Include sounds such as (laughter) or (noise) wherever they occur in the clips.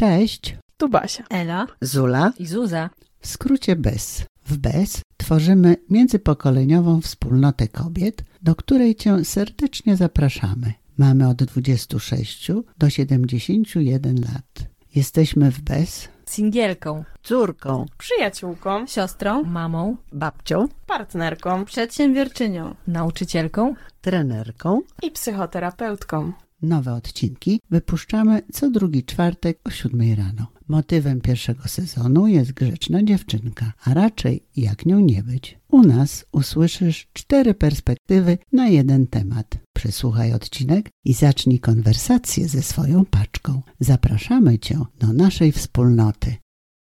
Cześć, Tu Basia. Ela Zula, i Zuza. w skrócie BES. W BES tworzymy międzypokoleniową wspólnotę kobiet, do której Cię serdecznie zapraszamy. Mamy od 26 do 71 lat. Jesteśmy w BES Singielką, córką, Przyjaciółką, siostrą, mamą, babcią, partnerką przedsiębiorczynią. nauczycielką. trenerką. i psychoterapeutką. Nowe odcinki wypuszczamy co drugi czwartek o 7 rano. Motywem pierwszego sezonu jest grzeczna dziewczynka, a raczej jak nią nie być. U nas usłyszysz cztery perspektywy na jeden temat. Przesłuchaj odcinek i zacznij konwersację ze swoją paczką. Zapraszamy Cię do naszej wspólnoty.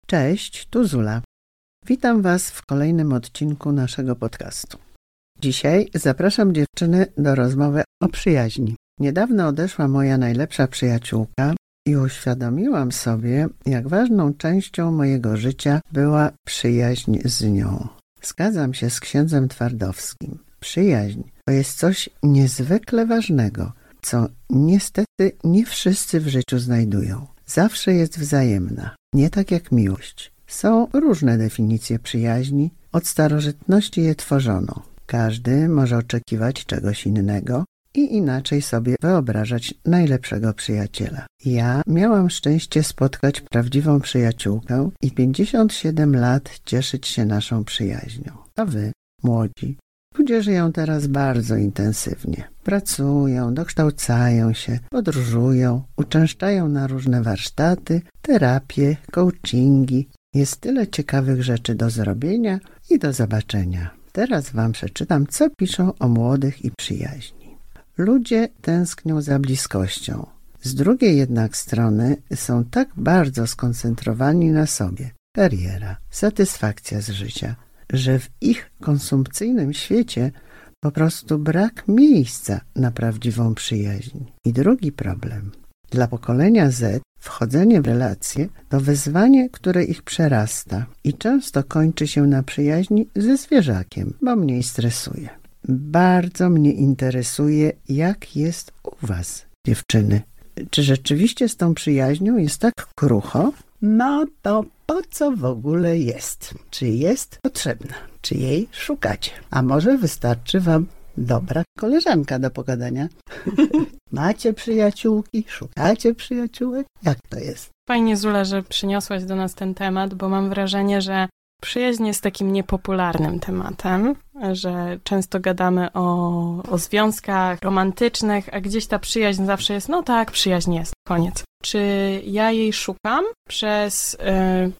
Cześć, tu Zula. Witam Was w kolejnym odcinku naszego podcastu. Dzisiaj zapraszam dziewczyny do rozmowy o przyjaźni. Niedawno odeszła moja najlepsza przyjaciółka i uświadomiłam sobie, jak ważną częścią mojego życia była przyjaźń z nią. Zgadzam się z księdzem Twardowskim. Przyjaźń to jest coś niezwykle ważnego, co niestety nie wszyscy w życiu znajdują. Zawsze jest wzajemna, nie tak jak miłość. Są różne definicje przyjaźni, od starożytności je tworzono. Każdy może oczekiwać czegoś innego, i inaczej sobie wyobrażać najlepszego przyjaciela. Ja miałam szczęście spotkać prawdziwą przyjaciółkę i 57 lat cieszyć się naszą przyjaźnią. A wy, młodzi, ludzie żyją teraz bardzo intensywnie. Pracują, dokształcają się, podróżują, uczęszczają na różne warsztaty, terapie, coachingi. Jest tyle ciekawych rzeczy do zrobienia i do zobaczenia. Teraz wam przeczytam, co piszą o młodych i przyjaźni. Ludzie tęsknią za bliskością. Z drugiej jednak strony są tak bardzo skoncentrowani na sobie, kariera, satysfakcja z życia, że w ich konsumpcyjnym świecie po prostu brak miejsca na prawdziwą przyjaźń. I drugi problem. Dla pokolenia Z wchodzenie w relacje to wyzwanie, które ich przerasta i często kończy się na przyjaźni ze zwierzakiem, bo mniej stresuje. Bardzo mnie interesuje, jak jest u was, dziewczyny. Czy rzeczywiście z tą przyjaźnią jest tak krucho? No to po co w ogóle jest? Czy jest potrzebna? Czy jej szukacie? A może wystarczy wam dobra koleżanka do pogadania? (laughs) Macie przyjaciółki? Szukacie przyjaciółek? Jak to jest? Fajnie, Zula, że przyniosłaś do nas ten temat, bo mam wrażenie, że przyjaźń jest takim niepopularnym tematem, że często gadamy o, o związkach romantycznych, a gdzieś ta przyjaźń zawsze jest, no tak, przyjaźń jest, koniec. Czy ja jej szukam? Przez y,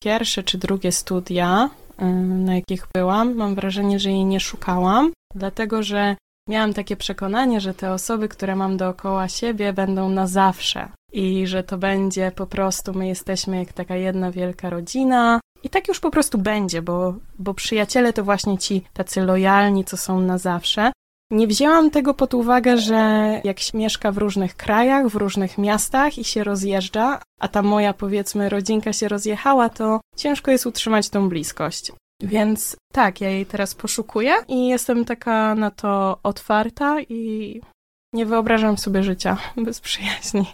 pierwsze czy drugie studia, y, na jakich byłam, mam wrażenie, że jej nie szukałam, dlatego że miałam takie przekonanie, że te osoby, które mam dookoła siebie, będą na zawsze. I że to będzie po prostu, my jesteśmy jak taka jedna wielka rodzina. I tak już po prostu będzie, bo, bo przyjaciele to właśnie ci tacy lojalni, co są na zawsze. Nie wzięłam tego pod uwagę, że jak się mieszka w różnych krajach, w różnych miastach i się rozjeżdża, a ta moja powiedzmy rodzinka się rozjechała, to ciężko jest utrzymać tą bliskość. Więc tak, ja jej teraz poszukuję i jestem taka na to otwarta i nie wyobrażam sobie życia (laughs) bez przyjaźni.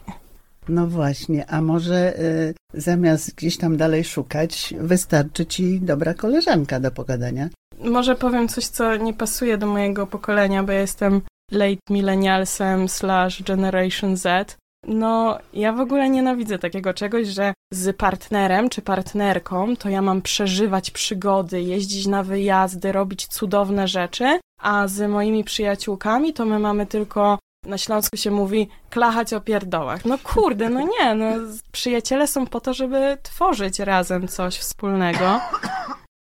No właśnie, a może y, zamiast gdzieś tam dalej szukać, wystarczy ci dobra koleżanka do pogadania? Może powiem coś, co nie pasuje do mojego pokolenia, bo ja jestem late millennialsem slash generation Z. No, ja w ogóle nienawidzę takiego czegoś, że z partnerem czy partnerką to ja mam przeżywać przygody, jeździć na wyjazdy, robić cudowne rzeczy, a z moimi przyjaciółkami to my mamy tylko na Śląsku się mówi klachać o pierdołach. No kurde, no nie, no przyjaciele są po to, żeby tworzyć razem coś wspólnego.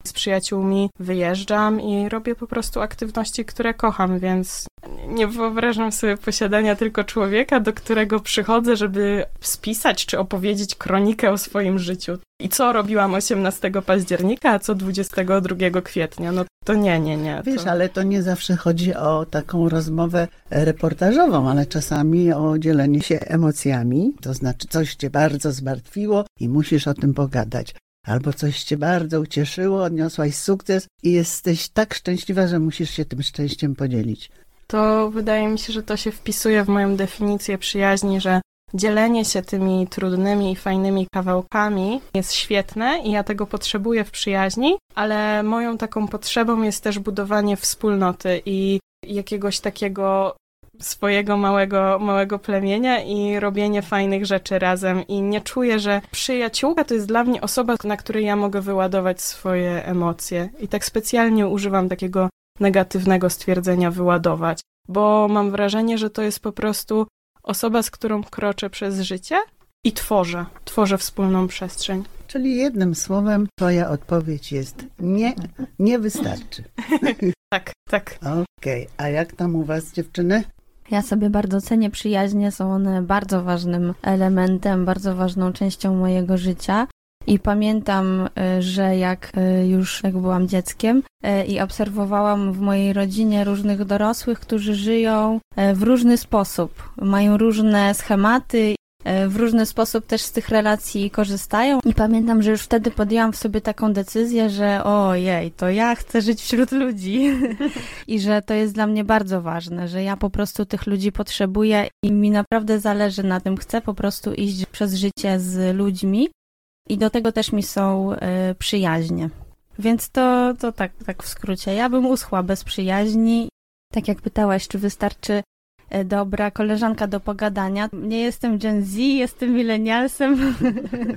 Z przyjaciółmi wyjeżdżam i robię po prostu aktywności, które kocham, więc nie wyobrażam sobie posiadania tylko człowieka, do którego przychodzę, żeby spisać czy opowiedzieć kronikę o swoim życiu. I co robiłam 18 października, a co 22 kwietnia? No to nie, nie, nie. Wiesz, ale to nie zawsze chodzi o taką rozmowę reportażową, ale czasami o dzielenie się emocjami, to znaczy coś cię bardzo zmartwiło i musisz o tym pogadać. albo coś cię bardzo ucieszyło, odniosłaś sukces i jesteś tak szczęśliwa, że musisz się tym szczęściem podzielić. To wydaje mi się, że to się wpisuje w moją definicję przyjaźni, że dzielenie się tymi trudnymi i fajnymi kawałkami jest świetne i ja tego potrzebuję w przyjaźni, ale moją taką potrzebą jest też budowanie wspólnoty i jakiegoś takiego swojego małego, małego plemienia i robienie fajnych rzeczy razem. I nie czuję, że przyjaciółka to jest dla mnie osoba, na której ja mogę wyładować swoje emocje. I tak specjalnie używam takiego negatywnego stwierdzenia wyładować, bo mam wrażenie, że to jest po prostu osoba, z którą kroczę przez życie i tworzę, tworzę wspólną przestrzeń. Czyli jednym słowem twoja odpowiedź jest nie, nie wystarczy. (laughs) tak, tak. Okej, okay. a jak tam u was dziewczyny? Ja sobie bardzo cenię przyjaźnie, są one bardzo ważnym elementem, bardzo ważną częścią mojego życia. I pamiętam, y, że jak y, już jak byłam dzieckiem y, i obserwowałam w mojej rodzinie różnych dorosłych, którzy żyją w różny sposób, mają różne schematy w różny sposób też z tych relacji korzystają. I pamiętam, że już wtedy podjęłam w sobie taką decyzję, że ojej, to ja chcę żyć wśród ludzi (laughs) i że to jest dla mnie bardzo ważne, że ja po prostu tych ludzi potrzebuję i mi naprawdę zależy na tym. Chcę po prostu iść przez życie z ludźmi i do tego też mi są y, przyjaźnie. Więc to, to tak, tak w skrócie. Ja bym uschła bez przyjaźni. Tak jak pytałaś, czy wystarczy e, dobra koleżanka do pogadania. Nie jestem Gen Z, jestem milenialsem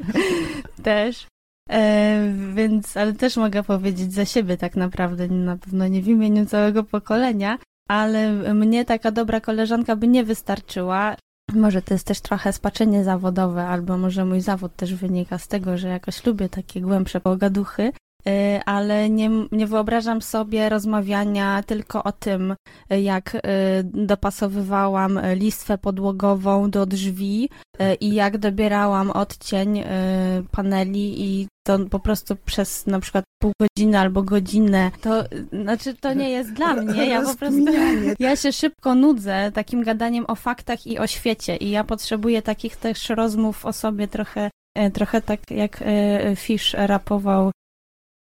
(laughs) też. E, więc, ale też mogę powiedzieć za siebie tak naprawdę, na pewno nie w imieniu całego pokolenia, ale mnie taka dobra koleżanka by nie wystarczyła. Może to jest też trochę spaczenie zawodowe, albo może mój zawód też wynika z tego, że jakoś lubię takie głębsze pogaduchy, ale nie, nie wyobrażam sobie rozmawiania tylko o tym, jak y, dopasowywałam listwę podłogową do drzwi y, i jak dobierałam odcień paneli i to po prostu przez na przykład pół godziny albo godzinę, to znaczy to nie jest dla mnie. Ja po prostu ja się szybko nudzę takim gadaniem o faktach i o świecie i ja potrzebuję takich też rozmów o sobie trochę, e, trochę tak jak e, Fish rapował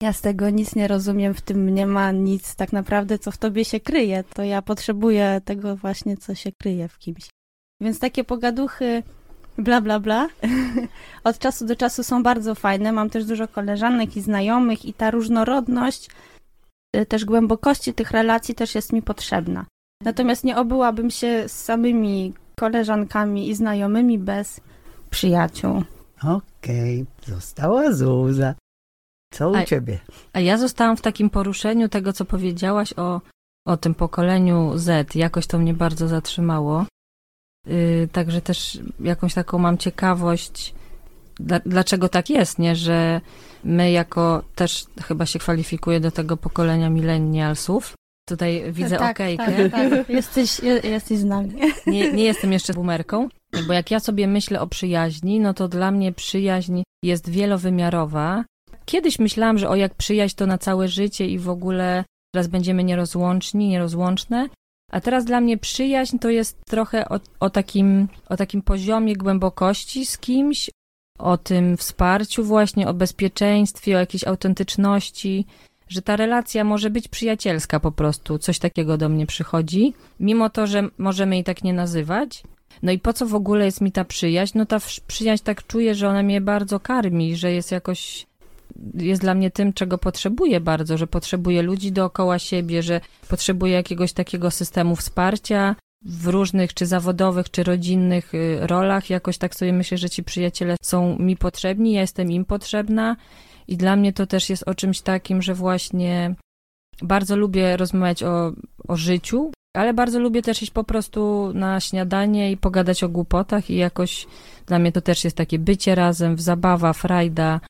ja z tego nic nie rozumiem, w tym nie ma nic tak naprawdę, co w tobie się kryje. To ja potrzebuję tego właśnie, co się kryje w kimś. Więc takie pogaduchy bla, bla, bla, (laughs) od czasu do czasu są bardzo fajne. Mam też dużo koleżanek i znajomych i ta różnorodność, y, też głębokości tych relacji też jest mi potrzebna. Natomiast nie obyłabym się z samymi koleżankami i znajomymi bez przyjaciół. Okej, okay. została Zuza. Co u a, ciebie? A ja zostałam w takim poruszeniu tego, co powiedziałaś o, o tym pokoleniu Z. Jakoś to mnie bardzo zatrzymało. Yy, także też jakąś taką mam ciekawość, dlaczego tak jest, nie? Że my jako też chyba się kwalifikuje do tego pokolenia millennialsów. Tutaj widzę tak, okejkę. Tak, tak. (laughs) Jesteś, jesteś z nami. Nie, nie jestem jeszcze boomerką, bo jak ja sobie myślę o przyjaźni, no to dla mnie przyjaźń jest wielowymiarowa. Kiedyś myślałam, że o jak przyjaźń to na całe życie i w ogóle teraz będziemy nierozłączni, nierozłączne, a teraz dla mnie przyjaźń to jest trochę o, o, takim, o takim poziomie głębokości z kimś, o tym wsparciu właśnie, o bezpieczeństwie, o jakiejś autentyczności, że ta relacja może być przyjacielska po prostu, coś takiego do mnie przychodzi, mimo to, że możemy jej tak nie nazywać. No i po co w ogóle jest mi ta przyjaźń? No ta przyjaźń tak czuję, że ona mnie bardzo karmi, że jest jakoś jest dla mnie tym, czego potrzebuję bardzo, że potrzebuję ludzi dookoła siebie, że potrzebuję jakiegoś takiego systemu wsparcia w różnych, czy zawodowych, czy rodzinnych y, rolach. Jakoś tak sobie myślę, że ci przyjaciele są mi potrzebni, ja jestem im potrzebna i dla mnie to też jest o czymś takim, że właśnie bardzo lubię rozmawiać o, o życiu, ale bardzo lubię też iść po prostu na śniadanie i pogadać o głupotach i jakoś dla mnie to też jest takie bycie razem, w zabawa, frajda,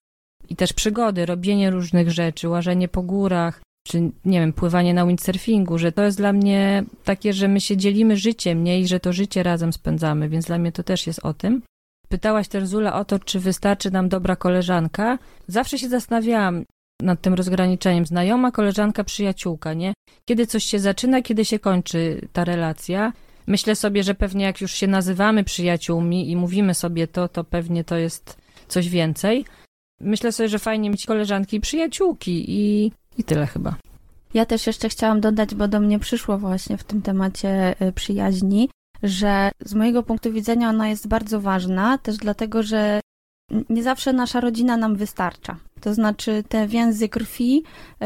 i też przygody, robienie różnych rzeczy, łażenie po górach, czy nie wiem, pływanie na windsurfingu, że to jest dla mnie takie, że my się dzielimy życiem, nie? I że to życie razem spędzamy, więc dla mnie to też jest o tym. Pytałaś też Zula o to, czy wystarczy nam dobra koleżanka. Zawsze się zastanawiałam nad tym rozgraniczeniem znajoma, koleżanka, przyjaciółka, nie? Kiedy coś się zaczyna, kiedy się kończy ta relacja. Myślę sobie, że pewnie jak już się nazywamy przyjaciółmi i mówimy sobie to, to pewnie to jest coś więcej, myślę sobie, że fajnie mieć koleżanki i przyjaciółki i, i tyle chyba. Ja też jeszcze chciałam dodać, bo do mnie przyszło właśnie w tym temacie y, przyjaźni, że z mojego punktu widzenia ona jest bardzo ważna, też dlatego, że nie zawsze nasza rodzina nam wystarcza. To znaczy, te więzy krwi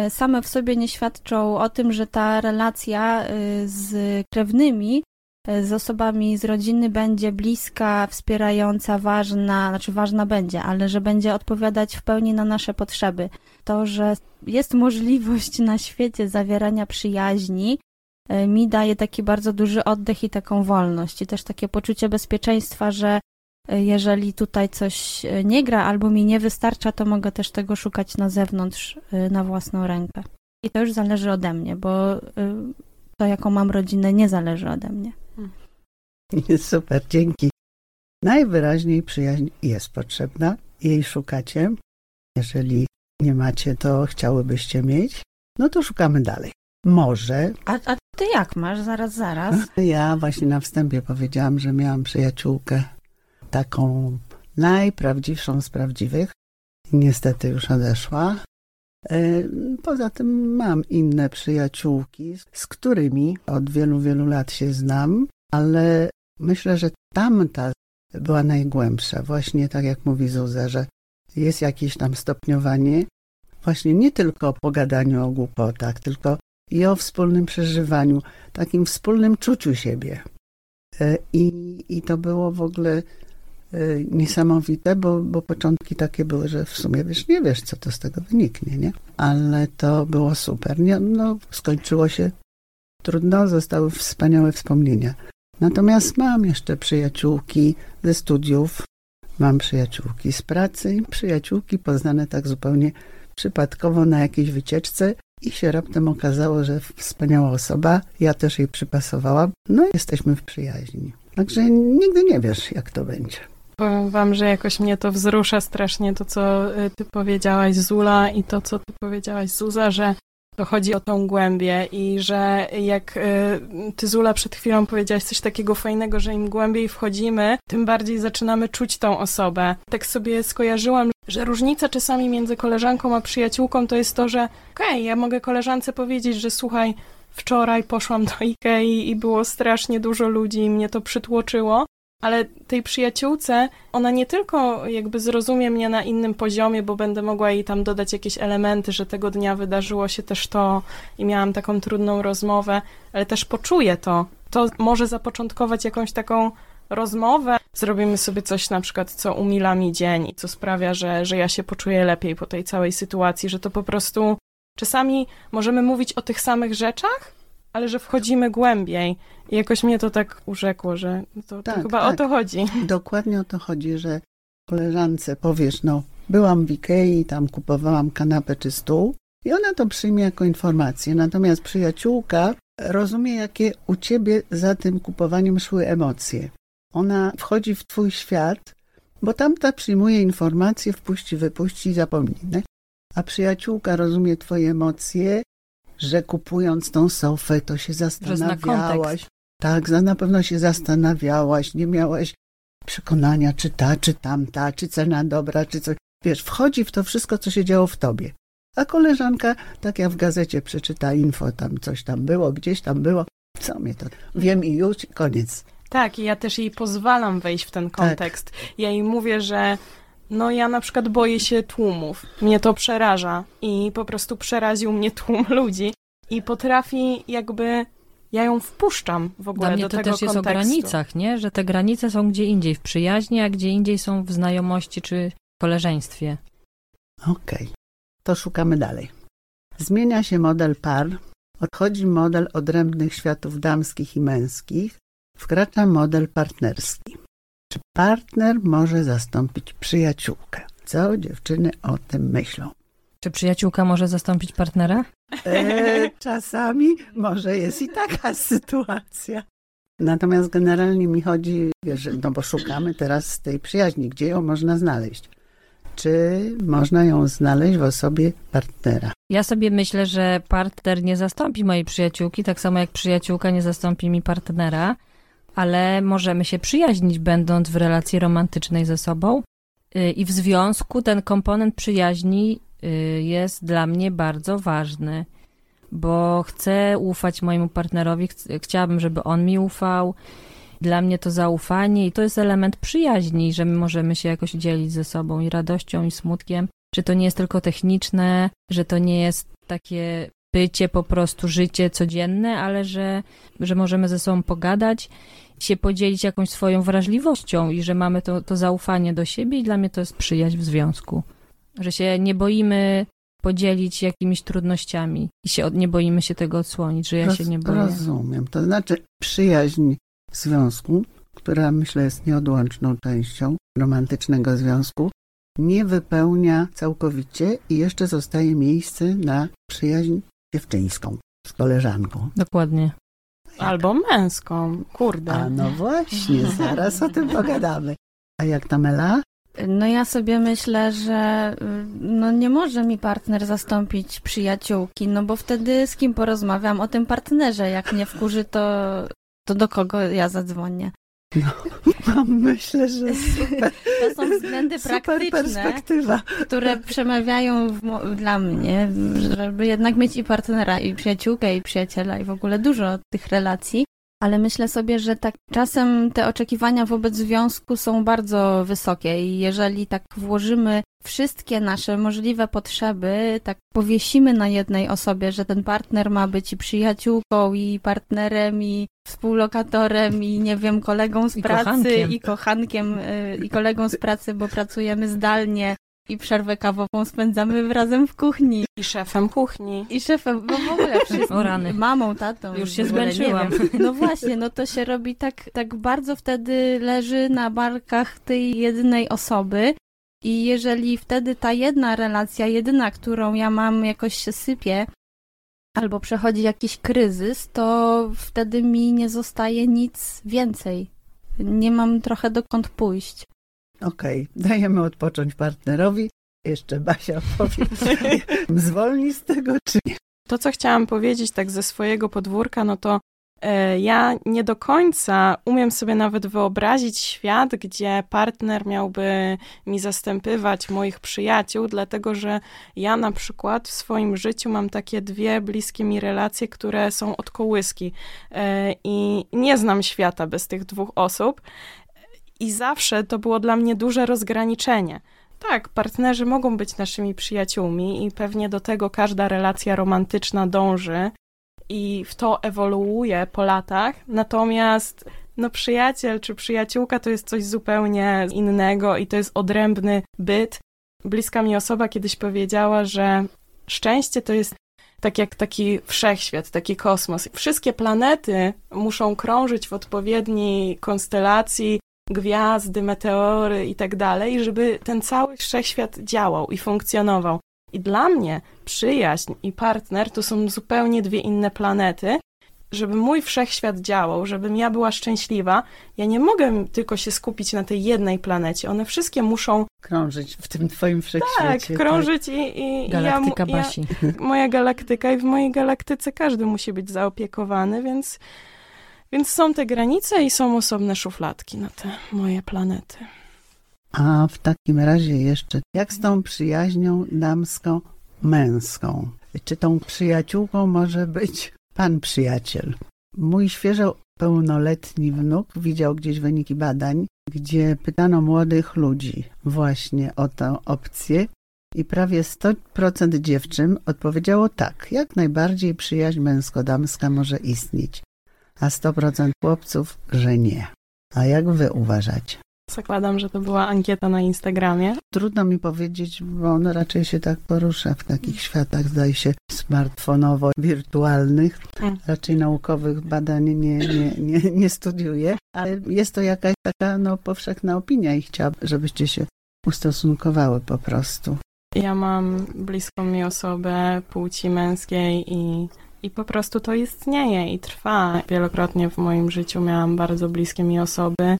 y, same w sobie nie świadczą o tym, że ta relacja y, z krewnymi, z osobami z rodziny będzie bliska, wspierająca, ważna, znaczy ważna będzie, ale że będzie odpowiadać w pełni na nasze potrzeby. To, że jest możliwość na świecie zawierania przyjaźni, e, mi daje taki bardzo duży oddech i taką wolność, i też takie poczucie bezpieczeństwa, że e, jeżeli tutaj coś e, nie gra albo mi nie wystarcza, to mogę też tego szukać na zewnątrz, na własną rękę. I to już zależy ode mnie, bo to, jaką mam rodzinę, nie zależy ode mnie. (laughs) Super, dzięki. Najwyraźniej przyjaźń jest potrzebna, jej szukacie. Jeżeli nie macie, to chciałybyście mieć, no to szukamy dalej. Może. A, a ty jak masz? Zaraz, zaraz. Ja właśnie na wstępie powiedziałam, że miałam przyjaciółkę taką najprawdziwszą z prawdziwych. Niestety już odeszła. E, poza tym mam inne przyjaciółki, z którymi od wielu, wielu lat się znam, ale myślę, że tamta była najgłębsza. Właśnie tak jak mówi Zuza, że jest jakieś tam stopniowanie, właśnie nie tylko o pogadaniu o głupotach, tylko i o wspólnym przeżywaniu, takim wspólnym czuciu siebie. E, I, i to było w ogóle e, niesamowite, bo, bo początki takie były, że w sumie wiesz, nie wiesz, co to z tego wyniknie, nie? Ale to było super. Nie, no, skończyło się trudno, zostały wspaniałe wspomnienia. Natomiast mam jeszcze przyjaciółki ze studiów, mam przyjaciółki z pracy, przyjaciółki poznane tak zupełnie przypadkowo na jakiejś wycieczce i się raptem okazało, że wspaniała osoba, ja też jej przypasowałam, no i jesteśmy w przyjaźni. Także nigdy nie wiesz, jak to będzie. Powiem wam, że jakoś mnie to wzrusza strasznie, to co y, ty powiedziałaś Zula i to co ty powiedziałaś Zuza, że to chodzi o tą głębię i że jak y, ty Zula przed chwilą powiedziałaś coś takiego fajnego, że im głębiej wchodzimy, tym bardziej zaczynamy czuć tą osobę. Tak sobie skojarzyłam, że różnica czasami między koleżanką a przyjaciółką to jest to, że okej, okay, ja mogę koleżance powiedzieć, że słuchaj, wczoraj poszłam do Ikei i było strasznie dużo ludzi i mnie to przytłoczyło, ale tej przyjaciółce ona nie tylko jakby zrozumie mnie na innym poziomie, bo będę mogła jej tam dodać jakieś elementy, że tego dnia wydarzyło się też to i miałam taką trudną rozmowę, ale też poczuje to. To może zapoczątkować jakąś taką rozmowę, zrobimy sobie coś na przykład, co umila mi dzień i co sprawia, że, że ja się poczuję lepiej po tej całej sytuacji, że to po prostu czasami możemy mówić o tych samych rzeczach, ale że wchodzimy głębiej. I jakoś mnie to tak urzekło, że to, tak, to chyba tak. o to chodzi. Dokładnie o to chodzi, że koleżance powiesz, no byłam w Ikei, tam kupowałam kanapę czy stół i ona to przyjmie jako informację. Natomiast przyjaciółka rozumie, jakie u ciebie za tym kupowaniem szły emocje. Ona wchodzi w twój świat, bo tamta przyjmuje informacje, wpuści, wypuści i zapomni. A przyjaciółka rozumie twoje emocje że kupując tą sofę, to się zastanawiałaś. Tak, na pewno się zastanawiałaś, nie miałaś przekonania, czy ta, czy tamta, czy cena dobra, czy coś. Wiesz, wchodzi w to wszystko, co się działo w tobie. A koleżanka, tak jak w gazecie przeczyta info, tam coś tam było, gdzieś tam było. Co mnie to? Wiem i już, koniec. Tak, i ja też jej pozwalam wejść w ten tak. kontekst. Tak. Ja jej mówię, że no ja na przykład boję się tłumów. Mnie to przeraża i po prostu przeraził mnie tłum (laughs) ludzi i potrafi jakby ja ją wpuszczam w ogóle Dla mnie do to tego też jest kontekstu. o granicach, nie? Że te granice są gdzie indziej w przyjaźni, a gdzie indziej są w znajomości czy koleżeństwie. Okej, okay. to szukamy dalej. Zmienia się model par, odchodzi model odrębnych światów damskich i męskich, wkracza model partnerski. Czy partner może zastąpić przyjaciółkę? Co dziewczyny o tym myślą? Czy przyjaciółka może zastąpić partnera? E, czasami może jest i taka (laughs) sytuacja. Natomiast generalnie mi chodzi, wiesz, no bo szukamy teraz tej przyjaźni, gdzie ją można znaleźć. Czy można ją znaleźć w osobie partnera? Ja sobie myślę, że partner nie zastąpi mojej przyjaciółki, tak samo jak przyjaciółka nie zastąpi mi partnera ale możemy się przyjaźnić, będąc w relacji romantycznej ze sobą. Y, I w związku ten komponent przyjaźni y, jest dla mnie bardzo ważny, bo chcę ufać mojemu partnerowi, chciałabym, żeby on mi ufał. Dla mnie to zaufanie i to jest element przyjaźni, że my możemy się jakoś dzielić ze sobą i radością, i smutkiem. Czy to nie jest tylko techniczne, że to nie jest takie bycie, po prostu życie codzienne, ale że, że możemy ze sobą pogadać, się podzielić jakąś swoją wrażliwością i że mamy to, to zaufanie do siebie i dla mnie to jest przyjaźń w związku. Że się nie boimy podzielić jakimiś trudnościami i się nie boimy się tego odsłonić, że ja Roz, się nie boję. Rozumiem. To znaczy przyjaźń w związku, która myślę jest nieodłączną częścią romantycznego związku, nie wypełnia całkowicie i jeszcze zostaje miejsce na przyjaźń dziewczyńską z koleżanką. Dokładnie. Albo męską, kurde. A no właśnie, zaraz o tym pogadamy. A jak ta Mela? No ja sobie myślę, że y, no nie może mi partner zastąpić przyjaciółki, no bo wtedy z kim porozmawiam o tym partnerze. Jak mnie wkurzy, to, to do kogo ja zadzwonię. No, myślę, że super, To są względy praktyczne, które przemawiają w dla mnie, żeby jednak mieć i partnera, i przyjaciółkę, i przyjaciela, i w ogóle dużo tych relacji. Ale myślę sobie, że tak czasem te oczekiwania wobec związku są bardzo wysokie i jeżeli tak włożymy wszystkie nasze możliwe potrzeby, tak powiesimy na jednej osobie, że ten partner ma być i przyjaciółką, i partnerem, i współlokatorem, i nie wiem, kolegą z I pracy, kochankiem. i kochankiem, y, i kolegą z pracy, bo pracujemy zdalnie, i przerwę kawową spędzamy razem w kuchni. I szefem kuchni. I szefem, bo w ogóle wszystkim. O rany. Mamą, tatą. Już się zmęczyłam. No właśnie, no to się robi tak, tak bardzo wtedy leży na barkach tej jednej osoby. I jeżeli wtedy ta jedna relacja, jedyna, którą ja mam, jakoś się sypie, albo przechodzi jakiś kryzys, to wtedy mi nie zostaje nic więcej. Nie mam trochę dokąd pójść. Okej, dajemy odpocząć partnerowi. Jeszcze Basia powie, (laughs) zwolni z tego czy nie. To, co chciałam powiedzieć tak ze swojego podwórka, no to e, ja nie do końca umiem sobie nawet wyobrazić świat, gdzie partner miałby mi zastępywać moich przyjaciół, dlatego że ja na przykład w swoim życiu mam takie dwie bliskie mi relacje, które są od kołyski e, i nie znam świata bez tych dwóch osób. I zawsze to było dla mnie duże rozgraniczenie. Tak, partnerzy mogą być naszymi przyjaciółmi i pewnie do tego każda relacja romantyczna dąży i w to ewoluuje po latach. Natomiast no przyjaciel czy przyjaciółka to jest coś zupełnie innego i to jest odrębny byt. Bliska mi osoba kiedyś powiedziała, że szczęście to jest tak jak taki wszechświat, taki kosmos. Wszystkie planety muszą krążyć w odpowiedniej konstelacji, gwiazdy, meteory i tak dalej, żeby ten cały wszechświat działał i funkcjonował. I dla mnie przyjaźń i partner to są zupełnie dwie inne planety. Żeby mój wszechświat działał, żebym ja była szczęśliwa, ja nie mogę tylko się skupić na tej jednej planecie. One wszystkie muszą Krążyć w tym twoim tak wszechświecie. krążyć i, i, i Galaktyka ja, ja, Basi. moja galaktyka i w mojej galaktyce każdy musi być zaopiekowany, więc, więc są te granice i są osobne szufladki na te moje planety. A w takim razie jeszcze, jak z tą przyjaźnią damsko-męską? Czy tą przyjaciółką może być pan przyjaciel? Mój świeżo pełnoletni wnuk widział gdzieś wyniki badań, gdzie pytano młodych ludzi właśnie o tę opcję i prawie 100% dziewczyn odpowiedziało tak, jak najbardziej przyjaźń męsko-damska może istnieć, a 100% chłopców, że nie. A jak wy uważacie? Zakładam, że to była ankieta na Instagramie. Trudno mi powiedzieć, bo on raczej się tak porusza w takich światach, zdaje się, smartfonowo-wirtualnych. Mm. Raczej naukowych badań nie, nie, nie, nie studiuje, ale jest to jakaś taka no, powszechna opinia i chciałabym, żebyście się ustosunkowały po prostu. Ja mam bliską mi osobę płci męskiej i, i po prostu to istnieje i trwa. Wielokrotnie w moim życiu miałam bardzo bliskie mi osoby,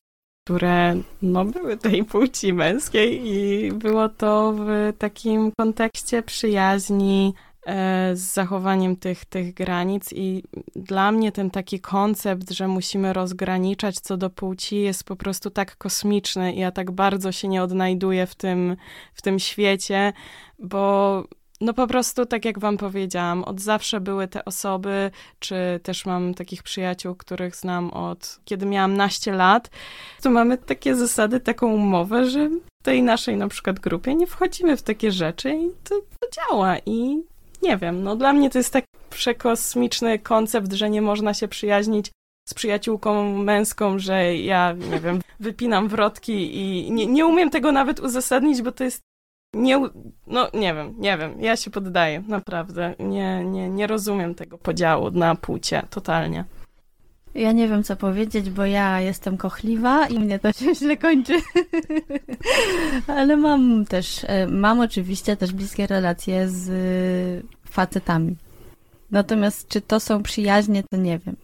które no, były tej płci męskiej i było to w takim kontekście przyjaźni, e, z zachowaniem tych, tych granic i dla mnie ten taki koncept, że musimy rozgraniczać co do płci jest po prostu tak kosmiczny i ja tak bardzo się nie odnajduję w tym, w tym świecie, bo no po prostu, tak jak wam powiedziałam, od zawsze były te osoby, czy też mam takich przyjaciół, których znam od kiedy miałam naście lat, to mamy takie zasady, taką umowę, że w tej naszej na przykład grupie nie wchodzimy w takie rzeczy i to, to działa. I nie wiem, no dla mnie to jest tak przekosmiczny koncept, że nie można się przyjaźnić z przyjaciółką męską, że ja, nie wiem, wypinam wrotki i nie, nie umiem tego nawet uzasadnić, bo to jest nie, no nie wiem, nie wiem, ja się poddaję, naprawdę. Nie, nie, nie rozumiem tego podziału na płcie, totalnie. Ja nie wiem, co powiedzieć, bo ja jestem kochliwa i mnie to się źle kończy. (laughs) Ale mam też, e, mam oczywiście też bliskie relacje z facetami. Natomiast czy to są przyjaźnie, to nie wiem.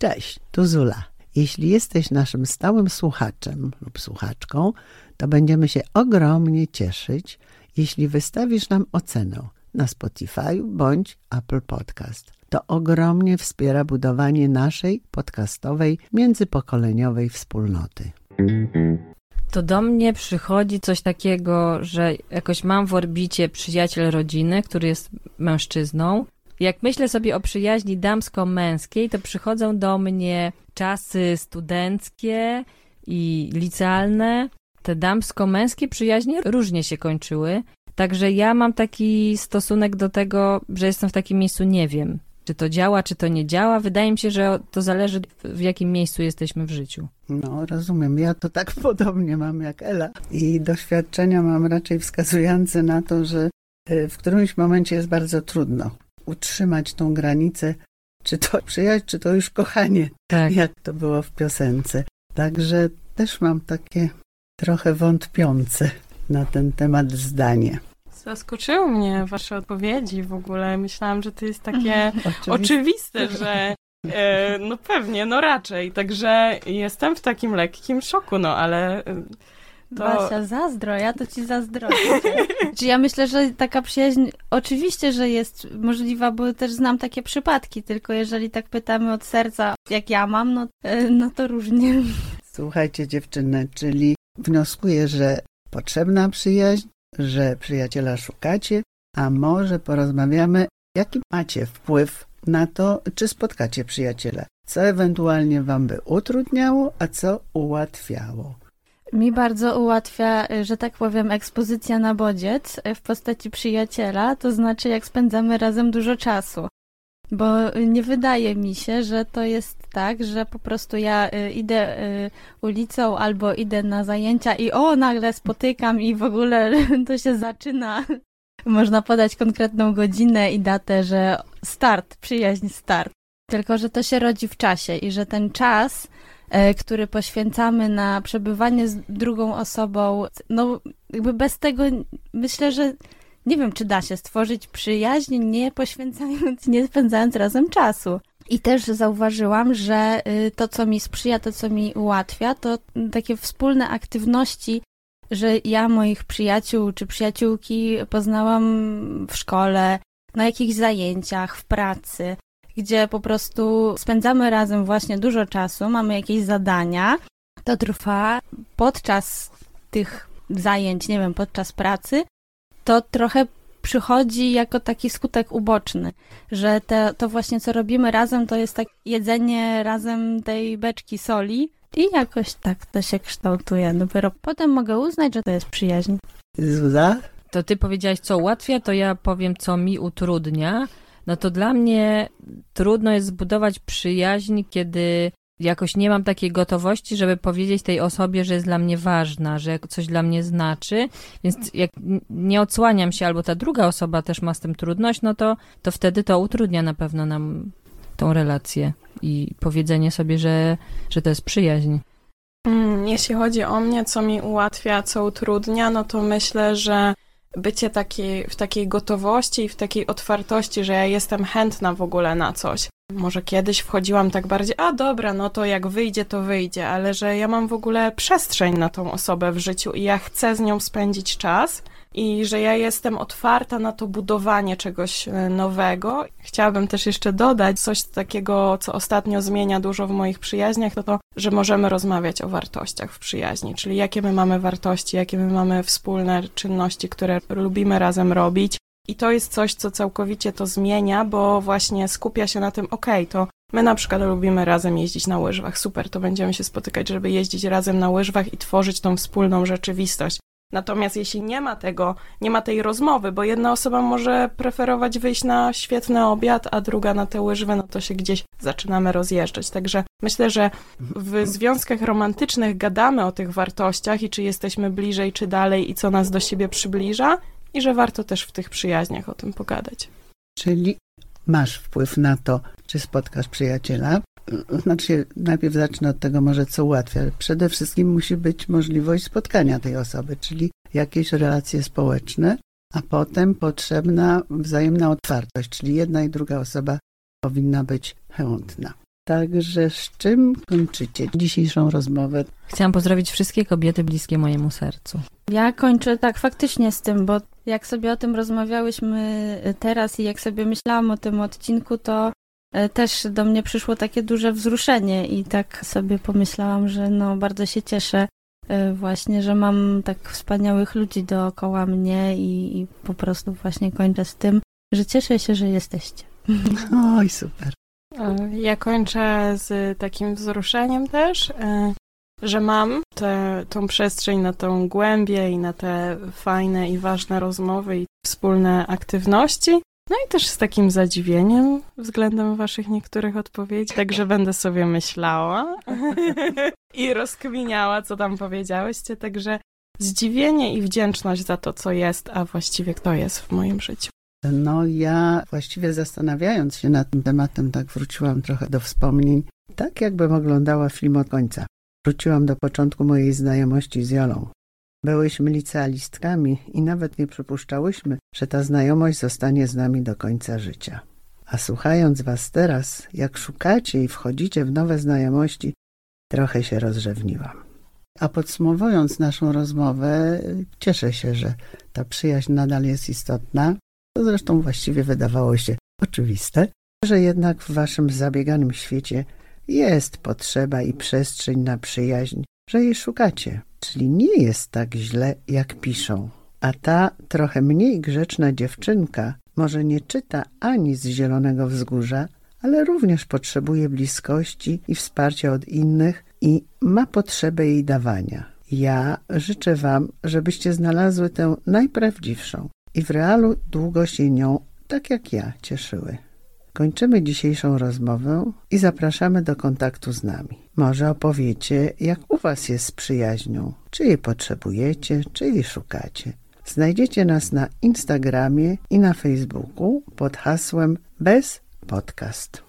Cześć, tu Zula. Jeśli jesteś naszym stałym słuchaczem lub słuchaczką, to będziemy się ogromnie cieszyć, jeśli wystawisz nam ocenę na Spotify bądź Apple Podcast. To ogromnie wspiera budowanie naszej podcastowej, międzypokoleniowej wspólnoty. To do mnie przychodzi coś takiego, że jakoś mam w orbicie przyjaciel rodziny, który jest mężczyzną. Jak myślę sobie o przyjaźni damsko-męskiej, to przychodzą do mnie czasy studenckie i licealne, te damsko-męskie przyjaźnie różnie się kończyły. Także ja mam taki stosunek do tego, że jestem w takim miejscu, nie wiem, czy to działa, czy to nie działa. Wydaje mi się, że to zależy, w jakim miejscu jesteśmy w życiu. No, rozumiem. Ja to tak (laughs) podobnie mam jak Ela. I doświadczenia mam raczej wskazujące na to, że e, w którymś momencie jest bardzo trudno utrzymać tą granicę, czy to (laughs) przyjaźń, czy to już kochanie, tak. jak to było w piosence. Także też mam takie trochę wątpiące na ten temat zdanie. Zaskoczyły mnie wasze odpowiedzi w ogóle. Myślałam, że to jest takie (laughs) oczywiste, oczywiste że e, no pewnie, no raczej. Także jestem w takim lekkim szoku, no ale... E, to... Basia, zazdro, ja to ci zazdroszczę. (laughs) Czy ja myślę, że taka przyjaźń oczywiście, że jest możliwa, bo też znam takie przypadki, tylko jeżeli tak pytamy od serca, jak ja mam, no, e, no to różnie. Słuchajcie dziewczyny, czyli wnioskuję, że potrzebna przyjaźń, że przyjaciela szukacie, a może porozmawiamy, jaki macie wpływ na to, czy spotkacie przyjaciela. Co ewentualnie wam by utrudniało, a co ułatwiało. Mi bardzo ułatwia, że tak powiem, ekspozycja na bodziec w postaci przyjaciela, to znaczy jak spędzamy razem dużo czasu. Bo nie wydaje mi się, że to jest tak, że po prostu ja y, idę y, ulicą albo idę na zajęcia i o, nagle spotykam i w ogóle (laughs) to się zaczyna. Można podać konkretną godzinę i datę, że start, przyjaźń start. Tylko, że to się rodzi w czasie i że ten czas, e, który poświęcamy na przebywanie z drugą osobą, no jakby bez tego myślę, że nie wiem, czy da się stworzyć przyjaźń, nie poświęcając, nie spędzając razem czasu. I też zauważyłam, że y, to, co mi sprzyja, to, co mi ułatwia, to takie wspólne aktywności, że ja moich przyjaciół czy przyjaciółki poznałam w szkole, na jakichś zajęciach, w pracy, gdzie po prostu spędzamy razem właśnie dużo czasu, mamy jakieś zadania. To trwa podczas tych zajęć, nie wiem, podczas pracy, to trochę przychodzi jako taki skutek uboczny, że te, to właśnie co robimy razem to jest tak jedzenie razem tej beczki soli i jakoś tak to się kształtuje. Dopiero potem mogę uznać, że to jest przyjaźń. Zuza? To ty powiedziałaś, co ułatwia, to ja powiem, co mi utrudnia. No to dla mnie trudno jest zbudować przyjaźń, kiedy jakoś nie mam takiej gotowości, żeby powiedzieć tej osobie, że jest dla mnie ważna, że coś dla mnie znaczy, więc jak nie odsłaniam się, albo ta druga osoba też ma z tym trudność, no to, to wtedy to utrudnia na pewno nam tą relację i powiedzenie sobie, że, że to jest przyjaźń. Mm, jeśli chodzi o mnie, co mi ułatwia, co utrudnia, no to myślę, że bycie taki, w takiej gotowości i w takiej otwartości, że ja jestem chętna w ogóle na coś. Może kiedyś wchodziłam tak bardziej, a dobra, no to jak wyjdzie, to wyjdzie, ale że ja mam w ogóle przestrzeń na tą osobę w życiu i ja chcę z nią spędzić czas, i że ja jestem otwarta na to budowanie czegoś e, nowego. Chciałabym też jeszcze dodać coś takiego, co ostatnio zmienia dużo w moich przyjaźniach, to to, że możemy rozmawiać o wartościach w przyjaźni, czyli jakie my mamy wartości, jakie my mamy wspólne czynności, które lubimy razem robić. I to jest coś, co całkowicie to zmienia, bo właśnie skupia się na tym, okej, okay, to my na przykład lubimy razem jeździć na łyżwach, super, to będziemy się spotykać, żeby jeździć razem na łyżwach i tworzyć tą wspólną rzeczywistość. Natomiast jeśli nie ma tego, nie ma tej rozmowy, bo jedna osoba może preferować wyjść na świetny obiad, a druga na te łyżwy, no to się gdzieś zaczynamy rozjeżdżać. Także myślę, że w związkach romantycznych gadamy o tych wartościach i czy jesteśmy bliżej, czy dalej i co nas do siebie przybliża i że warto też w tych przyjaźniach o tym pogadać. Czyli masz wpływ na to, czy spotkasz przyjaciela, znaczy, najpierw zacznę od tego może, co ułatwia. Przede wszystkim musi być możliwość spotkania tej osoby, czyli jakieś relacje społeczne, a potem potrzebna wzajemna otwartość, czyli jedna i druga osoba powinna być chętna. Także z czym kończycie dzisiejszą rozmowę? Chciałam pozdrowić wszystkie kobiety bliskie mojemu sercu. Ja kończę tak faktycznie z tym, bo jak sobie o tym rozmawiałyśmy teraz i jak sobie myślałam o tym odcinku, to E, też do mnie przyszło takie duże wzruszenie i tak sobie pomyślałam, że no bardzo się cieszę e, właśnie, że mam tak wspaniałych ludzi dookoła mnie i, i po prostu właśnie kończę z tym, że cieszę się, że jesteście. (laughs) Oj, super. E, ja kończę z takim wzruszeniem też, że mam tę tą przestrzeń na tą głębię i na te fajne i ważne rozmowy i wspólne aktywności. No i też z takim zadziwieniem względem waszych niektórych odpowiedzi, także będę sobie myślała (laughs) i rozkminiała, co tam powiedziałyście, także zdziwienie i wdzięczność za to, co jest, a właściwie kto jest w moim życiu. No ja właściwie zastanawiając się nad tym tematem, tak wróciłam trochę do wspomnień, tak jakbym oglądała film od końca. Wróciłam do początku mojej znajomości z Jolą. Byłyśmy licealistkami i nawet nie przypuszczałyśmy, że ta znajomość zostanie z nami do końca życia. A słuchając was teraz, jak szukacie i wchodzicie w nowe znajomości, trochę się rozrzewniłam. A podsumowując naszą rozmowę, cieszę się, że ta przyjaźń nadal jest istotna. To zresztą właściwie wydawało się oczywiste, że jednak w waszym zabieganym świecie jest potrzeba i przestrzeń na przyjaźń, że jej szukacie czyli nie jest tak źle, jak piszą. A ta trochę mniej grzeczna dziewczynka może nie czyta ani z Zielonego Wzgórza, ale również potrzebuje bliskości i wsparcia od innych i ma potrzebę jej dawania. Ja życzę Wam, żebyście znalazły tę najprawdziwszą i w realu długo się nią, tak jak ja, cieszyły. Kończymy dzisiejszą rozmowę i zapraszamy do kontaktu z nami. Może opowiecie, jak u Was jest z przyjaźnią, czy jej potrzebujecie, czy jej szukacie. Znajdziecie nas na Instagramie i na Facebooku pod hasłem bez podcast.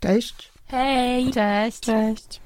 Cześć. Hej. Cześć. Cześć.